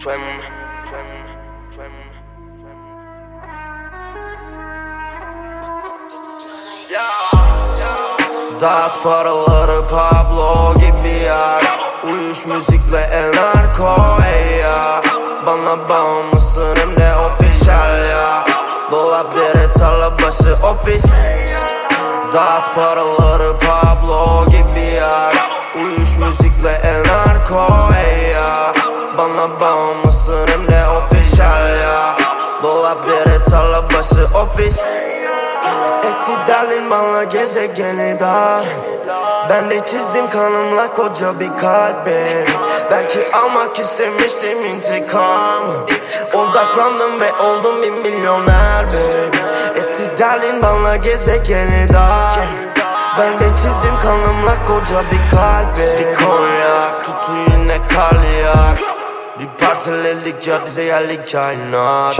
Twem, twem, twem. Ya, Dağıt paraları Pablo gibi yak Uyuş müzikle el narko ey ya Bana bağımlısın hem de official ya. Dolap dere tarla başı ofis. Dağıt paraları Pablo gibi yak Uyuş müzikle el narko ey ya Bana bağımlısın hem de official ya. Dolap dere ofis. Etidalin bana gezegeni dar. Ben de çizdim kanımla koca bir kalbi Belki almak istemiştim intikam. Odaklandım ve oldum bir milyoner. Baby Etidalin bana gezegeni dar. Ben de çizdim kanımla koca bir kalbi Bir konyak tutu yine kalyak Bir partiledik ya bize yerlik kainat.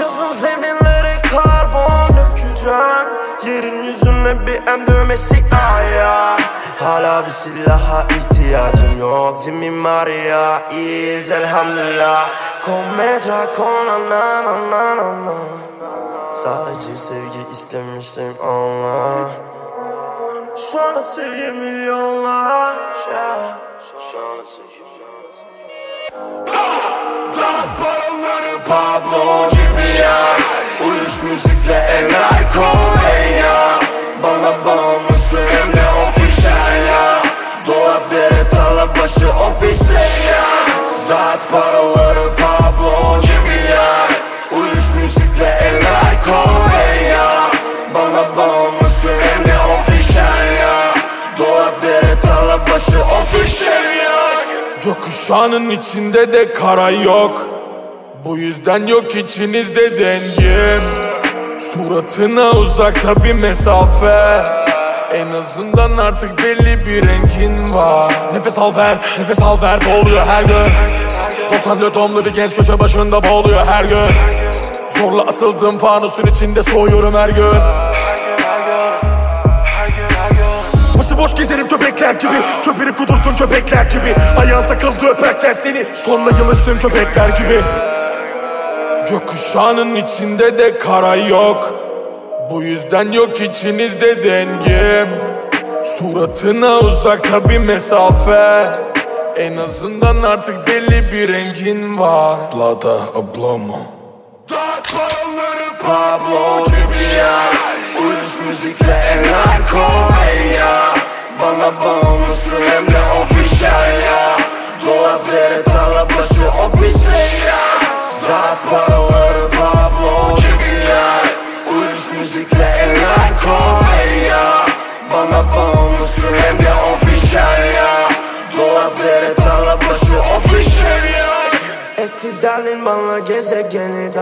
Yazın zeminleri karbon dökeceğim. Yerin yüzüne bir em dövmesi aya. Hala bir silaha ihtiyacım yok. Jimmy Maria is elhamdülillah. Come drakona na na na na na Sadece sevgi istemiştim Allah Şu anda sevgi milyonlar yeah. Şu anda sevgi Paraları Pablo gibi ya Uyuş Gökkuşağının içinde de kara yok. Bu yüzden yok içinizde dengim. Suratına uzakta bir mesafe. En azından artık belli bir rengin var. Nefes al ver, nefes al ver. Boğuluyor her gün. 94 doğumlu bir genç köşe başında boğuluyor her gün. Zorla atıldım fanusun içinde soğuyorum her gün. Başıboş gezerim köpekler gibi. Köpeği kudurtun köpekler gibi Sonuna yılıştın köpekler gibi. Gökkuşağının içinde de kara yok. Bu yüzden yok içinizde dengim. Suratına uzakta bir mesafe. En azından artık belli bir rengin var. Plata ablama. Dağıt paraları Pablo gibi ya Uyuz müzikle el narko ya Bana Dağıt paraları Pablo ya Uyuz müzikle el narko ey ya Bana bağımlısın hem de official ya. Dolap dere tarla başı official ya. Etidalin bana gezegeni